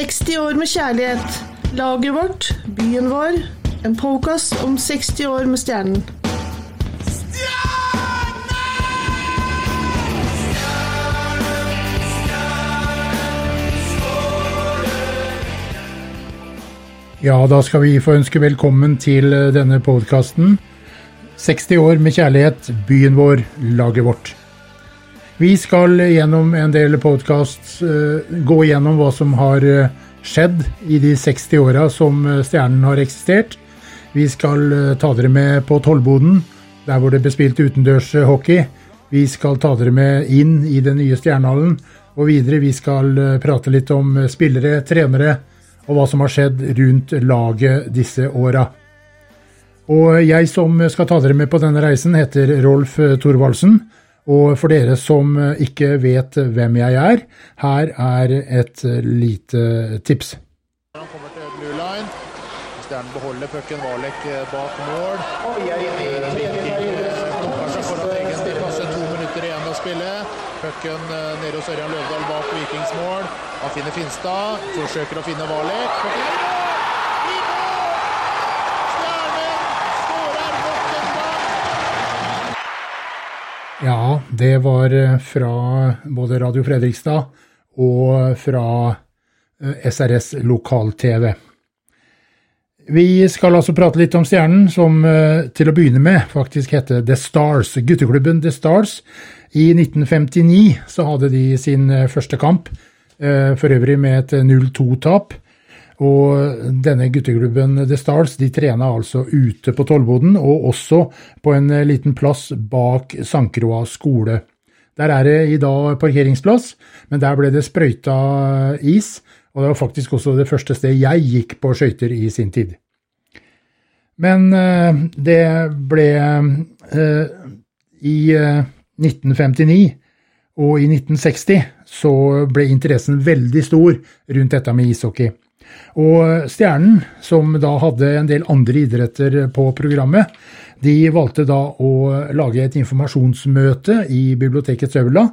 60 år med kjærlighet. Laget vårt, byen vår. En podkast om 60 år med Stjernen. Ja, da skal vi få ønske velkommen til eh, denne podkasten. 60 år med kjærlighet, byen vår, laget vårt. Vi skal gjennom en del podkast gå gjennom hva som har eh, skjedd i de 60 åra som eh, Stjernen har eksistert. Vi skal ta dere med på Tollboden, der hvor det ble spilt utendørshockey. Vi skal ta dere med inn i den nye Stjernehallen. Og videre, vi skal prate litt om spillere, trenere, og hva som har skjedd rundt laget disse åra. Og jeg som skal ta dere med på denne reisen, heter Rolf Thorvaldsen. Og for dere som ikke vet hvem jeg er, her er et lite tips. Han kommer til blue line. Stjernen beholder pucken. Valek bak mål. Pucken nede hos Ørjan Løvdahl bak Vikings mål. Han finner Finstad. Forsøker å finne Valek. Pucken er i mål! I mål! Stjernen skårer nok en gang! Ja, det var fra både Radio Fredrikstad og fra SRS lokal-TV. Vi skal altså prate litt om Stjernen, som til å begynne med faktisk heter The Stars. Gutteklubben The Stars. I 1959 så hadde de sin første kamp, for øvrig med et 0-2-tap. Og denne gutteklubben The Stars de trena altså ute på Tollboden, og også på en liten plass bak Sankroa skole. Der er det i dag parkeringsplass, men der ble det sprøyta is, og det var faktisk også det første stedet jeg gikk på skøyter i sin tid. Men det ble i 1959 og i 1960 så ble interessen veldig stor rundt dette med ishockey. Og Stjernen, som da hadde en del andre idretter på programmet, de valgte da å lage et informasjonsmøte i bibliotekets aula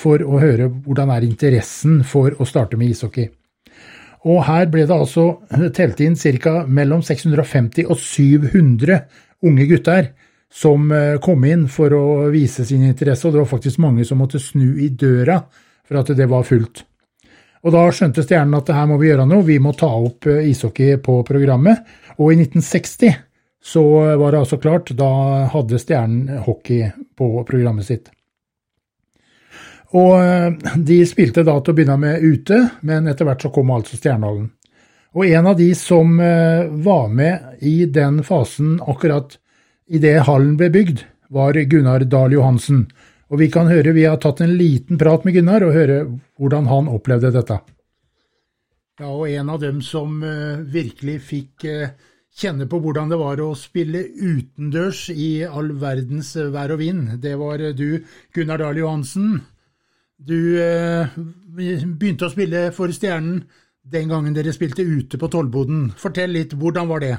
for å høre hvordan er interessen for å starte med ishockey. Og her ble det altså telt inn ca. mellom 650 og 700 unge gutter som kom inn for å vise sin interesse, og det var faktisk mange som måtte snu i døra for at det var fullt. Og da skjønte Stjernen at her må vi gjøre noe, vi må ta opp ishockey på programmet. Og i 1960 så var det altså klart, da hadde Stjernen hockey på programmet sitt. Og de spilte da til å begynne med ute, men etter hvert så kom altså Stjernehallen. Og en av de som var med i den fasen akkurat idet hallen ble bygd, var Gunnar Dahl Johansen. Og vi kan høre, vi har tatt en liten prat med Gunnar og høre hvordan han opplevde dette. Ja, og en av dem som uh, virkelig fikk uh, kjenne på hvordan det var å spille utendørs i all verdens uh, vær og vind, det var du, Gunnar Dahl Johansen. Du begynte å spille for Stjernen den gangen dere spilte ute på Tollboden. Fortell litt, hvordan var det?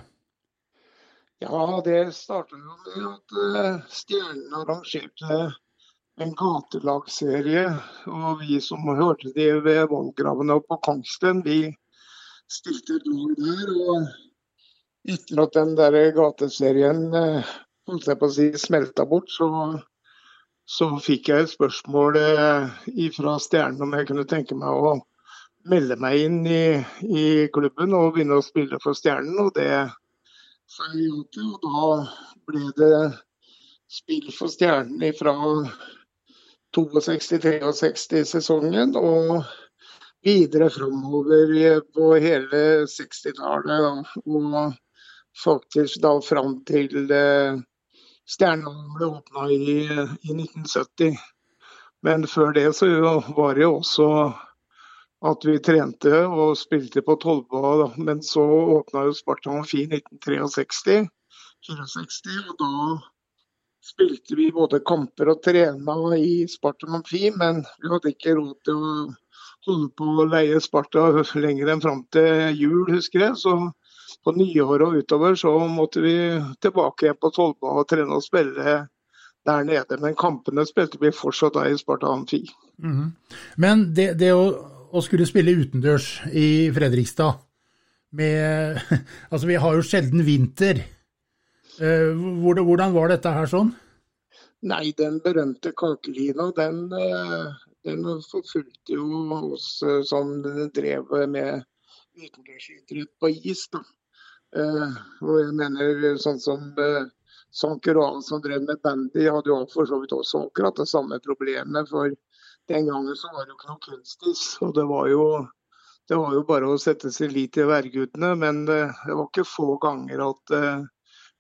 Ja, det starta med at Stjernen arrangerte en gatelagserie. Og vi som hørte det ved vollgravene på Kongsten, vi stilte et lag der. Og etter at den der gateserien holdt jeg på å si, smelta bort, så, så fikk jeg et spørsmål fra Stjernen om jeg kunne tenke meg å melde meg inn i, i klubben og begynne å spille for Stjernen. Og det sa jeg ja til. Og da ble det spill for Stjernen fra 62-63-sesongen og videre framover på hele 60-tallet. Og faktisk da fram til eh, Stjernehallen ble åpna i, i, 1970. Men før det så var det jo også at vi trente og spilte på Tollboa. Men så åpna jo Sparta Amfi i 1963. 64, og da spilte vi både kamper og trena i Sparta Amfi, men vi hadde ikke råd til å holde på å leie Sparta lenger enn fram til jul, husker jeg. Så på nyåret og utover så måtte vi tilbake igjen på Tollba og trene og spille der nede. Men kampene spilte vi fortsatt da i Sparta Amfi. Mm -hmm. Men det, det å, å, skulle spille utendørs i Fredrikstad. Med, altså, vi har jo sjelden vinter. Eh, hvordan var dette her sånn? Nei, den berømte kakelina, den, eh, den forfulgte jo oss eh, som drev med utendørsidrett på is. da. Og jeg mener sånn som Sanker og som drev med bandy, hadde jo for så vidt også akkurat det samme problemet. For den gangen så var det jo ikke noe kunstis. Og det var jo det var jo bare å sette sin lit til værgudene, men det var ikke få ganger at eh,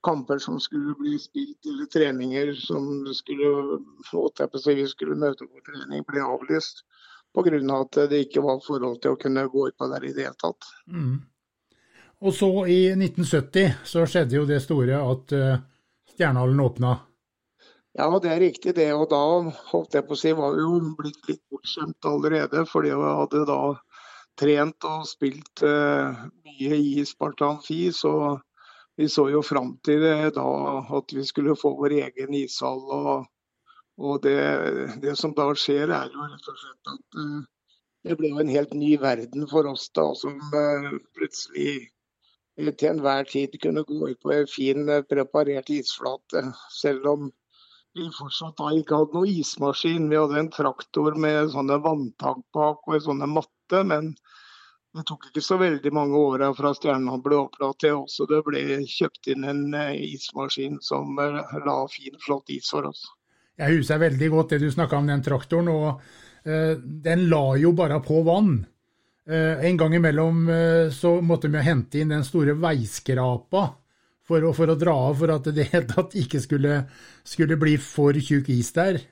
kamper som skulle bli spilt, eller treninger som skulle, vi skulle møte på trening, ble avlyst. Pga. at det ikke var forhold til å kunne gå ut på der i det hele tatt. Mm. Og så i 1970 så skjedde jo det store at uh, Stjernehallen åpna. Ja, det er riktig det. Og da holdt jeg på å si, var vi jo blitt litt bortskjemt allerede. Fordi jeg hadde da trent og spilt uh, mye i Spartan Fi. så vi så jo fram til det da at vi skulle få vår egen ishall. Og, og det, det, som da skjer, er jo rett og slett at uh, det ble jo en helt ny verden for oss da, som uh, plutselig til enhver tid kunne gå ut på en fin, preparert isflate. Selv om vi fortsatt da ikke hadde noen ismaskin. Vi hadde en traktor med sånne vanntank bak og sånne matte, men det tok ikke så veldig mange åra fra stjerna ble åpna til også det ble kjøpt inn en eh, ismaskin som eh, la fin, flott is for oss. Jeg husker veldig godt det du snakka om den traktoren. og eh, Den la jo bare på vann. Eh, en gang imellom eh, så måtte vi hente inn den store veiskrapa for å, for å dra av, for at det helt tatt ikke skulle, skulle bli for tjukk is der.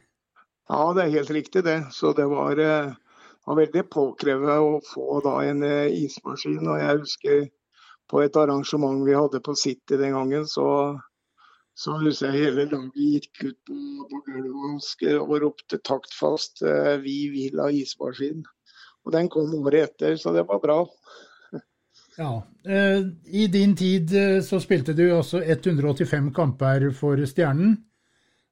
Ja, det er helt riktig det. Så det var var veldig påkrevet å få da en eh, ismaskin. Og jeg husker på et arrangement vi hadde på City den gangen, så, så husker jeg hele laget gikk ut på, på gulvet og, ropte taktfast eh, 'Vi vil ha ismaskin'. Og den kom året etter, så det var bra. Ja, eh, I din tid så spilte du altså 185 kamper for Stjernen.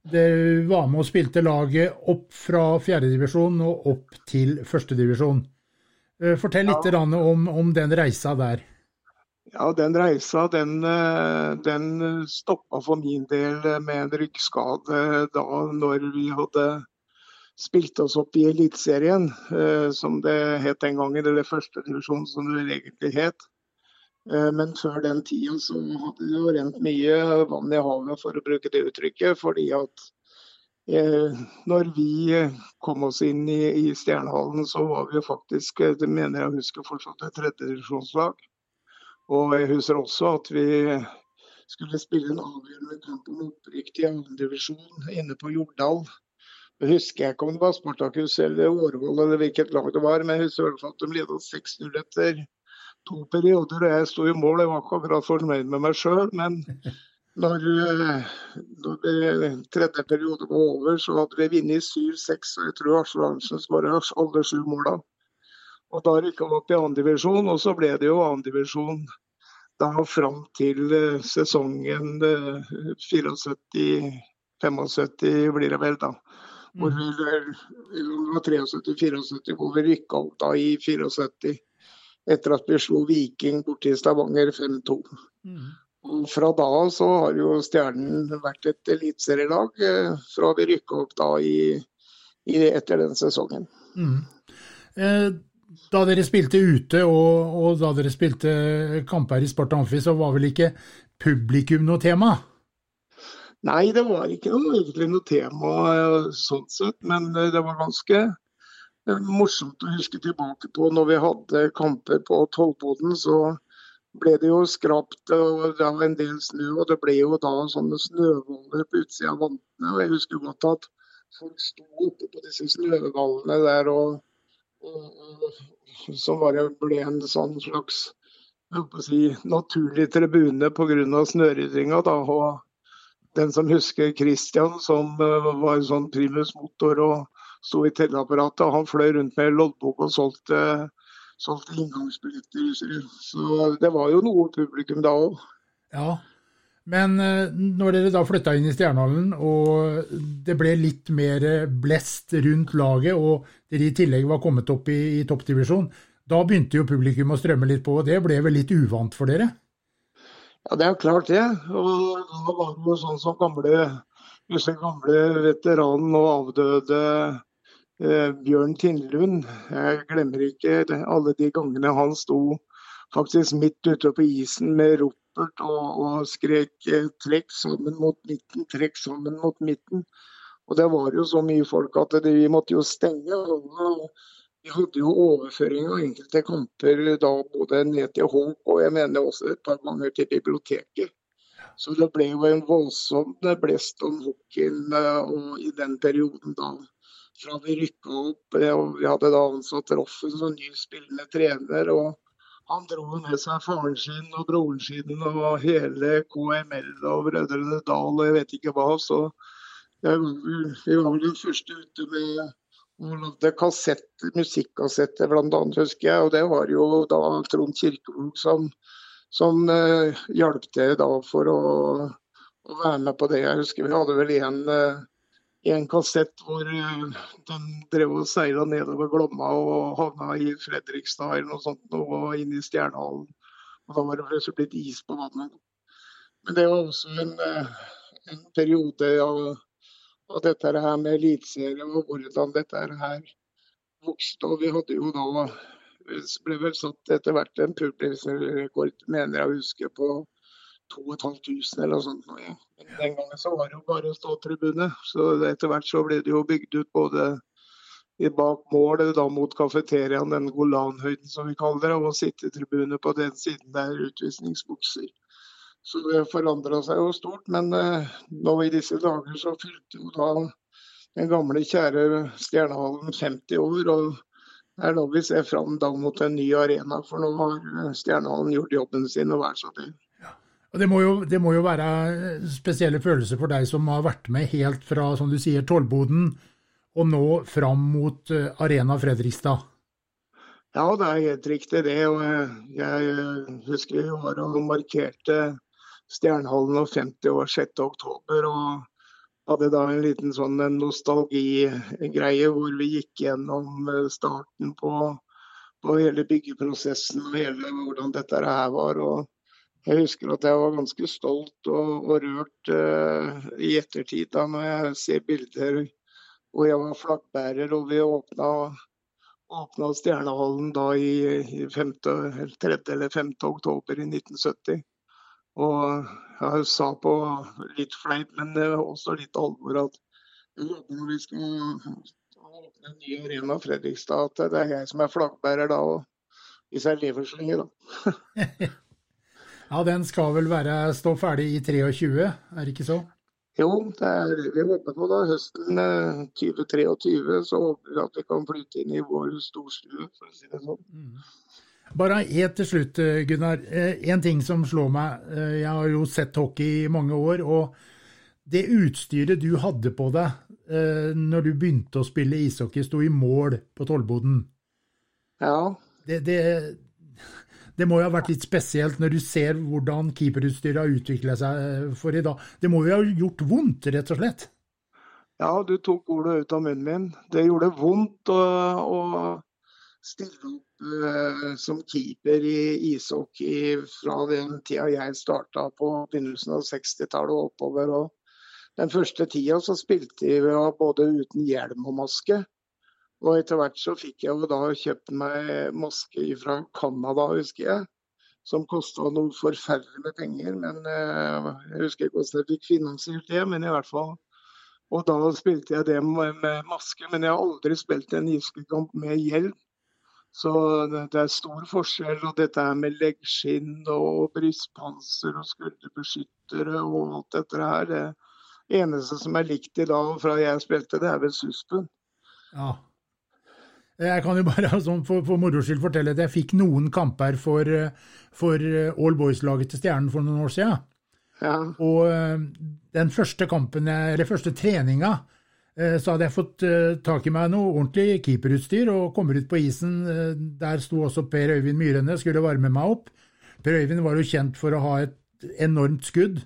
Det var med og spilte laget opp fra fjerdedivisjon og opp til førstedivisjon. Eh, fortell litt ja. om, om, den reisa der. Ja, Den reisa den, eh, den stoppa for min del med en ryggskade da når vi hadde spilt oss opp i Eliteserien, eh, som det het den gangen, eller førstedivisjon som det egentlig het. Eh, men før den tida så hadde det jo rent mye vann i havet, for å bruke det uttrykket. Fordi at eh, når vi kom oss inn i, i Stjernehallen, så var vi jo faktisk, eh, det mener jeg husker fortsatt, et tredjedivisjonslag. Og jeg husker også at vi skulle spille en avgjørende kamp om opprykk til andredivisjon inne på Jordal. Jeg husker ikke om det var Spartakus eller Årvoll eller hvilket lag det var, men jeg husker i hvert fall at de ledet 6-0 etter to perioder og jeg sto i mål. Jeg var ikke akkurat fornøyd med meg sjøl, men når, eh, når det tredje periode var over, så hadde vi vunnet 7-6, og jeg tror Arsle Arntzen skåra alle sju måla. Og da rykka vi opp i andredivisjon, og så ble det jo andredivisjon da fram til eh, sesongen 74-75 eh, blir det vel, da. Hvor mm. vi, var 73-74, hvor vi rykka opp da i 74 etter at vi slo Viking borti Stavanger 5-2. Mm. Og Fra da av så har jo Stjernen vært et eliteserielag, eh, fra vi rykka opp da i, i, etter den sesongen. Mm. Eh, da dere spilte ute og, og, da dere spilte kamper i Sparta Amfi, så var vel ikke publikum noe tema? Nei, det var ikke noe, egentlig noe tema eh, sånn sett, men det var ganske morsomt å huske tilbake på når vi hadde kamper på Tollboden. Så ble det jo skrapt og det var en del snø, og det ble jo da sånne snøvoller på utsida av vantene. Og jeg husker godt at folk sto oppe på disse snøvollene der og, og, og så var det, ble en sånn slags si, naturlig tribune pga. snøryddinga. Og den som husker Christian, som uh, var sånn primus motor og sto i teleapparatet, og Han fløy rundt med loddbok og solgte, solgte inngangsbilletter. Så det var jo noe publikum da òg. Ja, Men eh, når dere da flytta inn i Stjernehallen, og det ble litt mer blest rundt laget, og dere i tillegg var kommet opp i, i toppdivisjon, da begynte jo publikum å strømme litt på, og det ble vel litt uvant for dere? Ja, det er klart det. Og da var det jo sånn som gamle, disse gamle veteranen og avdøde eh, Bjørn Tindlund. Jeg glemmer ikke alle de gangene han sto faktisk midt ute på isen med ropert og, og skrek eh, 'trekk sammen mot midten', 'trekk sammen mot midten'. Og det var jo så mye folk at det, vi måtte jo stenge. Og vi hadde jo overføring av enkelte kamper da både ned til Håk og jeg mener også et par ganger til biblioteket. Så det ble jo en voldsom blest om hockeyen og i den perioden da. Fra vi rykka opp og Vi hadde da ansatt Roffen som ny spillende trener. og Han dro med seg faren sin og broren sin og hele KML og Brødrene Dal og jeg vet ikke hva. Så vi var vel den første ute med kassetter, musikkassetter bl.a., husker jeg. Og det var jo da Trond Kirkevåg som, som uh, hjalp til da for å, å, være med på det. Jeg husker vi hadde vel en, uh, en kassett hvor uh, den drev og seila nedover Glomma og havna i Fredrikstad eller noe sånt, og inn i Stjernehallen. Og da var det plutselig blitt is på vannet. Men det var også en, en periode av av, dette her med eliteserie og hvordan dette her vokste. Og vi hadde jo da ble vel satt etter hvert en publikumsrekord, mener jeg å huske, på 2500 eller noe sånt. Ja. Men den gangen så var det jo bare ståtribune. Så etter hvert så ble det jo bygd ut både bak målet da mot kafeteriaen, den Golanhøyden som vi kaller det, og sittetribune på den siden der utvisningsbukser. Så det forandra seg jo stort. Men eh, nå i disse dager så fylte jo da den gamle, kjære Stjernehallen 50 år. og det er da vi ser fram da mot en ny arena, for nå har eh, Stjernehallen gjort jobben sin og vært så snill. Og det må, jo, det må, jo, være spesielle følelser for deg som har vært med helt fra som du sier, Tollboden og nå fram mot eh, Arena Fredrikstad? Ja, det er helt riktig det. og Jeg husker vi var og markerte Stjernehallen og 50 år 6.10. Og hadde da en liten sånn nostalgigreie hvor vi gikk gjennom eh, starten på, på hele byggeprosessen og hele hvordan dette her var. og jeg husker at jeg var ganske stolt og, og rørt uh, i ettertid da når jeg ser bilder hvor jeg var flaggbærer og vi åpna, åpna Stjernehallen da i, i 5. 3. eller 5. oktober i 1970. Og jeg sa på litt fleip, men også litt alvor at når vi skal åpne en ny arena Fredrikstad, at det er jeg som er flaggbærer da. og Hvis jeg lever så lenge, da. ja, den skal vel være stå ferdig i 23, er det ikke så? Jo, det er vi håper på. da. Høsten 2023 eh, så håper vi at vi kan flytte inn i vår storstue, for å si det sånn. Mm. Bare helt til slutt, eh, Gunnar. Eh, en ting som slår meg. Jeg har jo sett hockey i mange år. og Det utstyret du hadde på deg når du begynte å spille ishockey, sto i mål på Tollboden. Ja. Det, det, det, må jo ha vært litt spesielt når du ser hvordan keeperutstyret har utvikla seg for i dag. Det må jo ha gjort vondt, rett og slett? Ja, du tok ordet ut av munnen min. Det gjorde vondt å, å stille opp uh, som keeper i ishockey fra den tida jeg starta på begynnelsen av 60-tallet og oppover. Og den første tida så spilte vi både uten hjelm og maske. Og etter hvert så fikk jeg jo da kjøpt meg maske fra Canada, husker jeg. Som kosta noe forferdelig med penger. Men uh, jeg husker ikke hvordan jeg fikk finansiert det, men i hvert fall. Og da spilte jeg det med, maske. Men jeg har aldri spilt en ishockeykamp med hjelm. Så det er stor forskjell. Og dette her med leggskinn og brystpanser og skulderbeskyttere og alt dette her. Det eneste som er likt i dag fra jeg spilte, det er vel suspen. Ja. Jeg kan jo bare altså, for, for moro skyld fortelle at jeg fikk noen kamper for, for All Boys-laget til Stjernen for noen år siden. Ja. Og eh, den første kampen, eller første treninga, Eh, så hadde jeg fått eh, tak i meg noe ordentlig keeperutstyr og kommer ut på isen. Eh, der sto også Per Øyvind Myrene, skulle varme meg opp. Per Øyvind var jo kjent for å ha et enormt skudd.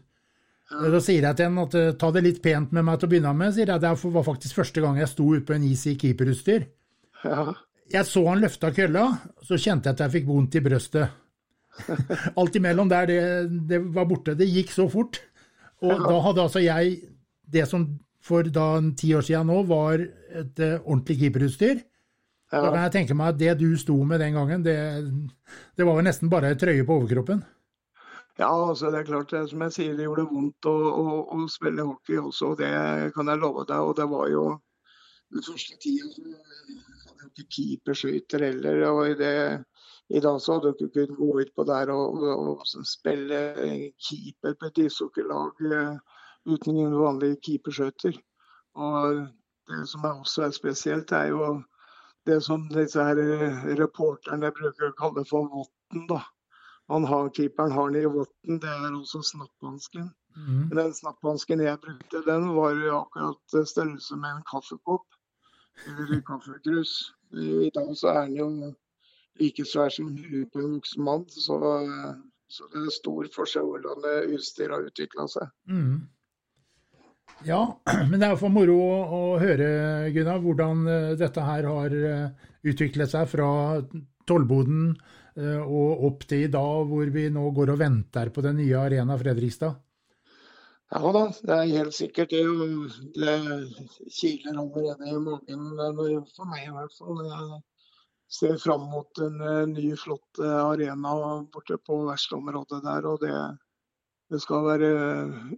Da sier jeg til ham at eh, ta det litt pent med meg til å begynne med. sier jeg. Det var faktisk første gang jeg sto ute på en is i keeperutstyr. Ja. Jeg så han løfta kølla, så kjente jeg at jeg fikk vondt i brøstet. Alt imellom der, det, det var borte. Det gikk så fort. Og da hadde altså jeg det som for da ti år siden nå var et eh, ordentlig keeperutstyr. Da kan jeg tenke meg at det du sto med den gangen, det, det var jo nesten bare ei trøye på overkroppen. Ja, altså det er klart, det, som jeg sier, det gjorde vondt å, å, å spille hockey også. og Det kan jeg love deg. Og det var jo den første tida ikke keeperskyter heller. og i, det, I dag så hadde du ikke kunnet gå ut på der og, og, og spille keeper på et ishockeylag eh, uten noen vanlige keeperskyter. Og det som er også er spesielt, er jo det som disse her eh, reporterne bruker å kalle for votten. da. Han har, keeperen har den i votten, det er også snapphansken. Mm. Den snapphansken jeg brukte, den var akkurat størrelse med en kaffekopp. Eller kaffekrus. I dag så er den jo like svær som huet på en voksen mann. Så, så det er stor forskjell hvordan utstyret har utvikla seg. Mm. Ja, men det er for moro å, å høre, Gunnar, hvordan eh, dette her har eh, utviklet seg fra tollboden eh, og opp til i dag, hvor vi nå går og venter på den nye Arena Fredrikstad. Ja da, det er helt sikkert. Det, det kiler allerede i magen, for meg i hvert fall. Jeg ser fram mot en eh, ny, flott eh, arena borte på verkstedområdet der. og det, det skal være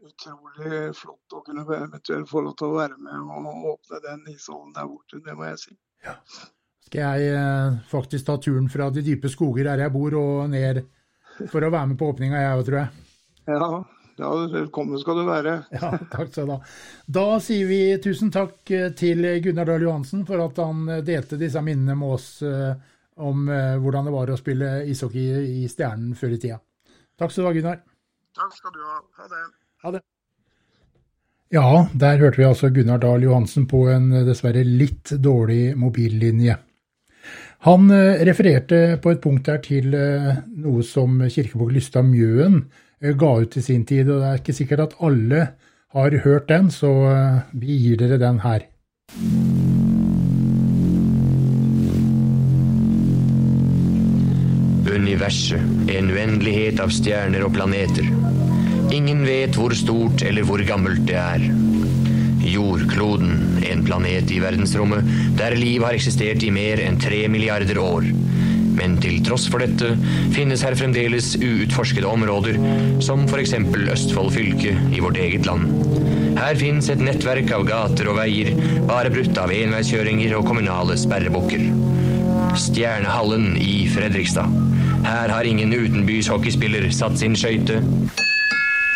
utrolig flott å kunne eventuelt få lov til å være med og åpne den ishallen der borte, det må jeg si. Skal jeg eh, faktisk ta turen fra de dype skoger der jeg bor og ned for å være med på åpninga, jeg òg, tror jeg. Ja, ja, velkommen skal du være. Ja, takk skal du ha. Da sier vi tusen takk eh, til Gunnar Dahl Johansen for at han eh, delte disse minnene med oss eh, om hvordan det var å spille ishockey i Stjernen før i tida. Takk skal du ha, Gunnar. Takk skal du ha. Ha det. Ha det. Ja, der hørte vi altså Gunnar Dahl Johansen på en dessverre litt dårlig mobillinje. Han refererte på et punkt der til noe som Kirkebukk Lystad Mjøen ga ut i sin tid, og det er ikke sikkert at alle har hørt den, så eh, vi gir dere den her. Universet, en uendelighet av stjerner og planeter. Ingen vet hvor stort eller hvor gammelt det er. Jordkloden, en planet i verdensrommet der liv har eksistert i mer enn tre milliarder år. Men til tross for dette finnes her fremdeles uutforskede områder, som f.eks. Østfold fylke i vårt eget land. Her fins et nettverk av gater og veier, bare brutt av enveiskjøringer og kommunale sperrebukker. Stjernehallen i Fredrikstad. Her har ingen utenbys hockeyspiller satt sin skøyte.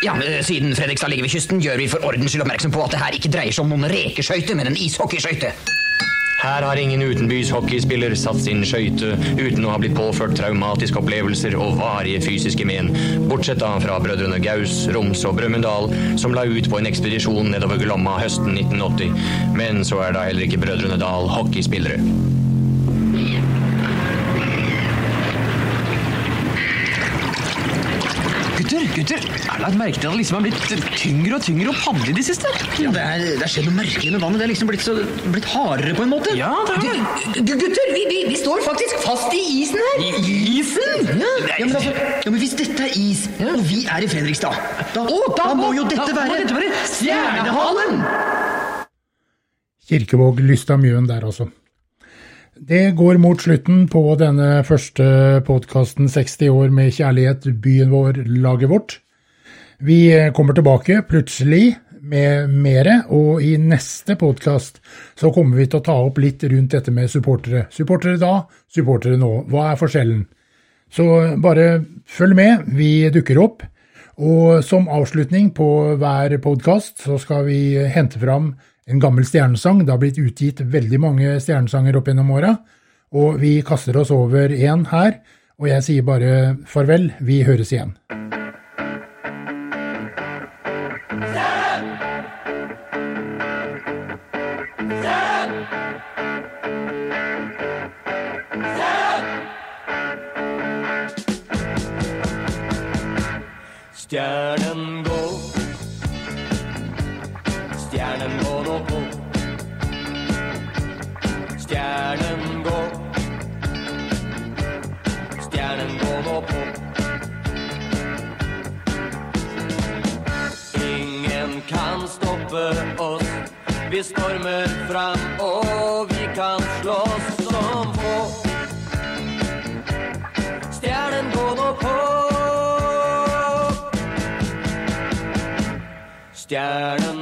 Ja, eh, Siden Fredrikstad ligger ved kysten, gjør vi for ordens skyld oppmerksom på at det her ikke dreier seg om noen rekeskøyte, men en ishockeyskøyte. Her har ingen utenbys hockeyspiller satt sin skøyte uten å ha blitt påført traumatiske opplevelser og varige fysiske men, bortsett da fra brødrene Gaus, Roms og Brumunddal, som la ut på en ekspedisjon nedover Glomma høsten 1980. Men så er da heller ikke brødrene Dal hockeyspillere. Gutter, gutter, er har merket at det liksom har blitt tyngre og tyngre å padle i det siste? Ja, det, er, det er skjedd noe merkelig med vannet. Det er liksom blitt, så, blitt hardere på en måte. Ja, det er det. Gu- Gutter, vi, vi, vi står faktisk fast i isen her. I isen? Ja, ja, men altså, ja, men Hvis dette er is, og vi er i Fredrikstad, da, da, må jo dette da være dette være Stjernehallen! Kirkevåg Lysta Mjøen der altså. Det går mot slutten på denne første podkasten 60 år med kjærlighet, byen vår, laget vårt. Vi kommer tilbake plutselig med mere, og i neste podkast så kommer vi til å ta opp litt rundt dette med supportere. Supportere da, supportere nå. Hva er forskjellen? Så bare følg med, vi dukker opp. Og som avslutning på hver podkast så skal vi hente fram en gammel stjernesang. Det har blitt utgitt veldig mange stjernesanger opp gjennom åra, og vi kaster oss over én her. Og jeg sier bare farvel, vi høres igjen. Vi stormer fram, og vi kan slåss som få. Stjernen gå nå på. Stjernen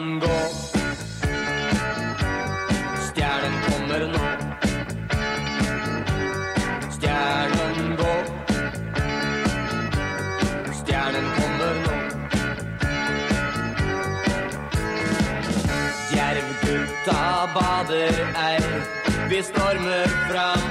stormer fram.